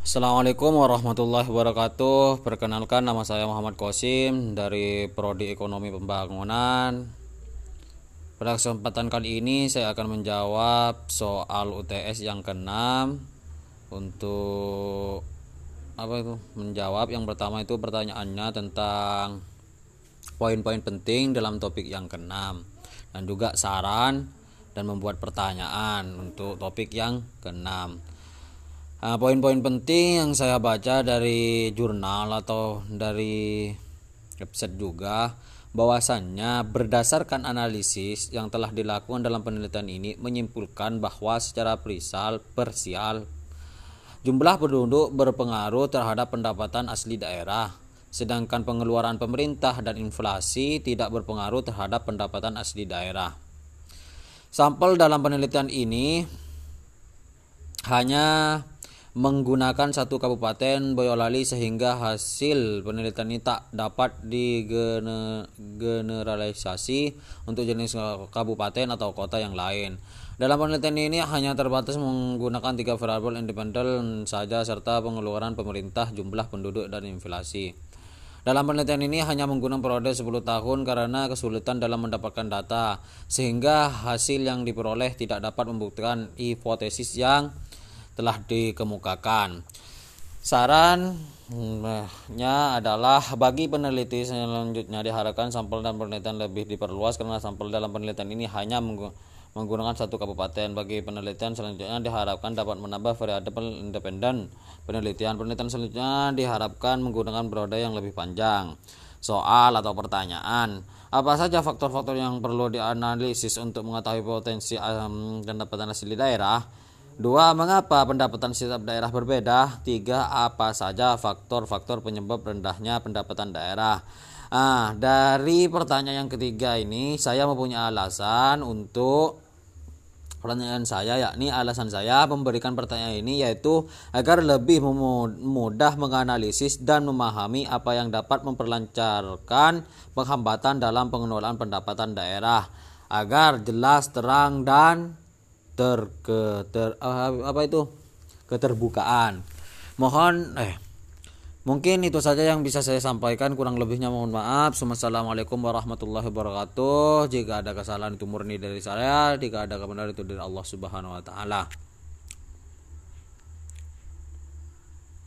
Assalamualaikum warahmatullahi wabarakatuh. Perkenalkan nama saya Muhammad Kosim dari Prodi Ekonomi Pembangunan. Pada kesempatan kali ini saya akan menjawab soal UTS yang keenam untuk apa itu? Menjawab yang pertama itu pertanyaannya tentang poin-poin penting dalam topik yang keenam dan juga saran dan membuat pertanyaan untuk topik yang keenam. Nah, poin-poin penting yang saya baca dari jurnal atau dari website juga bahwasannya berdasarkan analisis yang telah dilakukan dalam penelitian ini menyimpulkan bahwa secara perisal persial jumlah penduduk berpengaruh terhadap pendapatan asli daerah sedangkan pengeluaran pemerintah dan inflasi tidak berpengaruh terhadap pendapatan asli daerah. Sampel dalam penelitian ini hanya menggunakan satu kabupaten Boyolali sehingga hasil penelitian ini tak dapat digeneralisasi untuk jenis kabupaten atau kota yang lain. Dalam penelitian ini hanya terbatas menggunakan tiga variabel independen saja serta pengeluaran pemerintah, jumlah penduduk dan inflasi. Dalam penelitian ini hanya menggunakan periode 10 tahun karena kesulitan dalam mendapatkan data sehingga hasil yang diperoleh tidak dapat membuktikan hipotesis yang telah dikemukakan. Sarannya adalah bagi peneliti selanjutnya diharapkan sampel dan penelitian lebih diperluas karena sampel dalam penelitian ini hanya menggunakan satu kabupaten. Bagi penelitian selanjutnya diharapkan dapat menambah variabel independen penelitian. Penelitian selanjutnya diharapkan menggunakan periode yang lebih panjang. Soal atau pertanyaan, apa saja faktor-faktor yang perlu dianalisis untuk mengetahui potensi um, pendapatan asli daerah? Dua, mengapa pendapatan setiap daerah berbeda? Tiga, apa saja faktor-faktor penyebab rendahnya pendapatan daerah? Ah, dari pertanyaan yang ketiga ini saya mempunyai alasan untuk pertanyaan saya yakni alasan saya memberikan pertanyaan ini yaitu agar lebih mudah menganalisis dan memahami apa yang dapat memperlancarkan penghambatan dalam pengelolaan pendapatan daerah agar jelas terang dan ter ke ter apa itu? Keterbukaan. Mohon eh mungkin itu saja yang bisa saya sampaikan. Kurang lebihnya mohon maaf. Assalamualaikum warahmatullahi wabarakatuh. Jika ada kesalahan itu murni dari saya. Jika ada kebenaran itu dari Allah subhanahu wa taala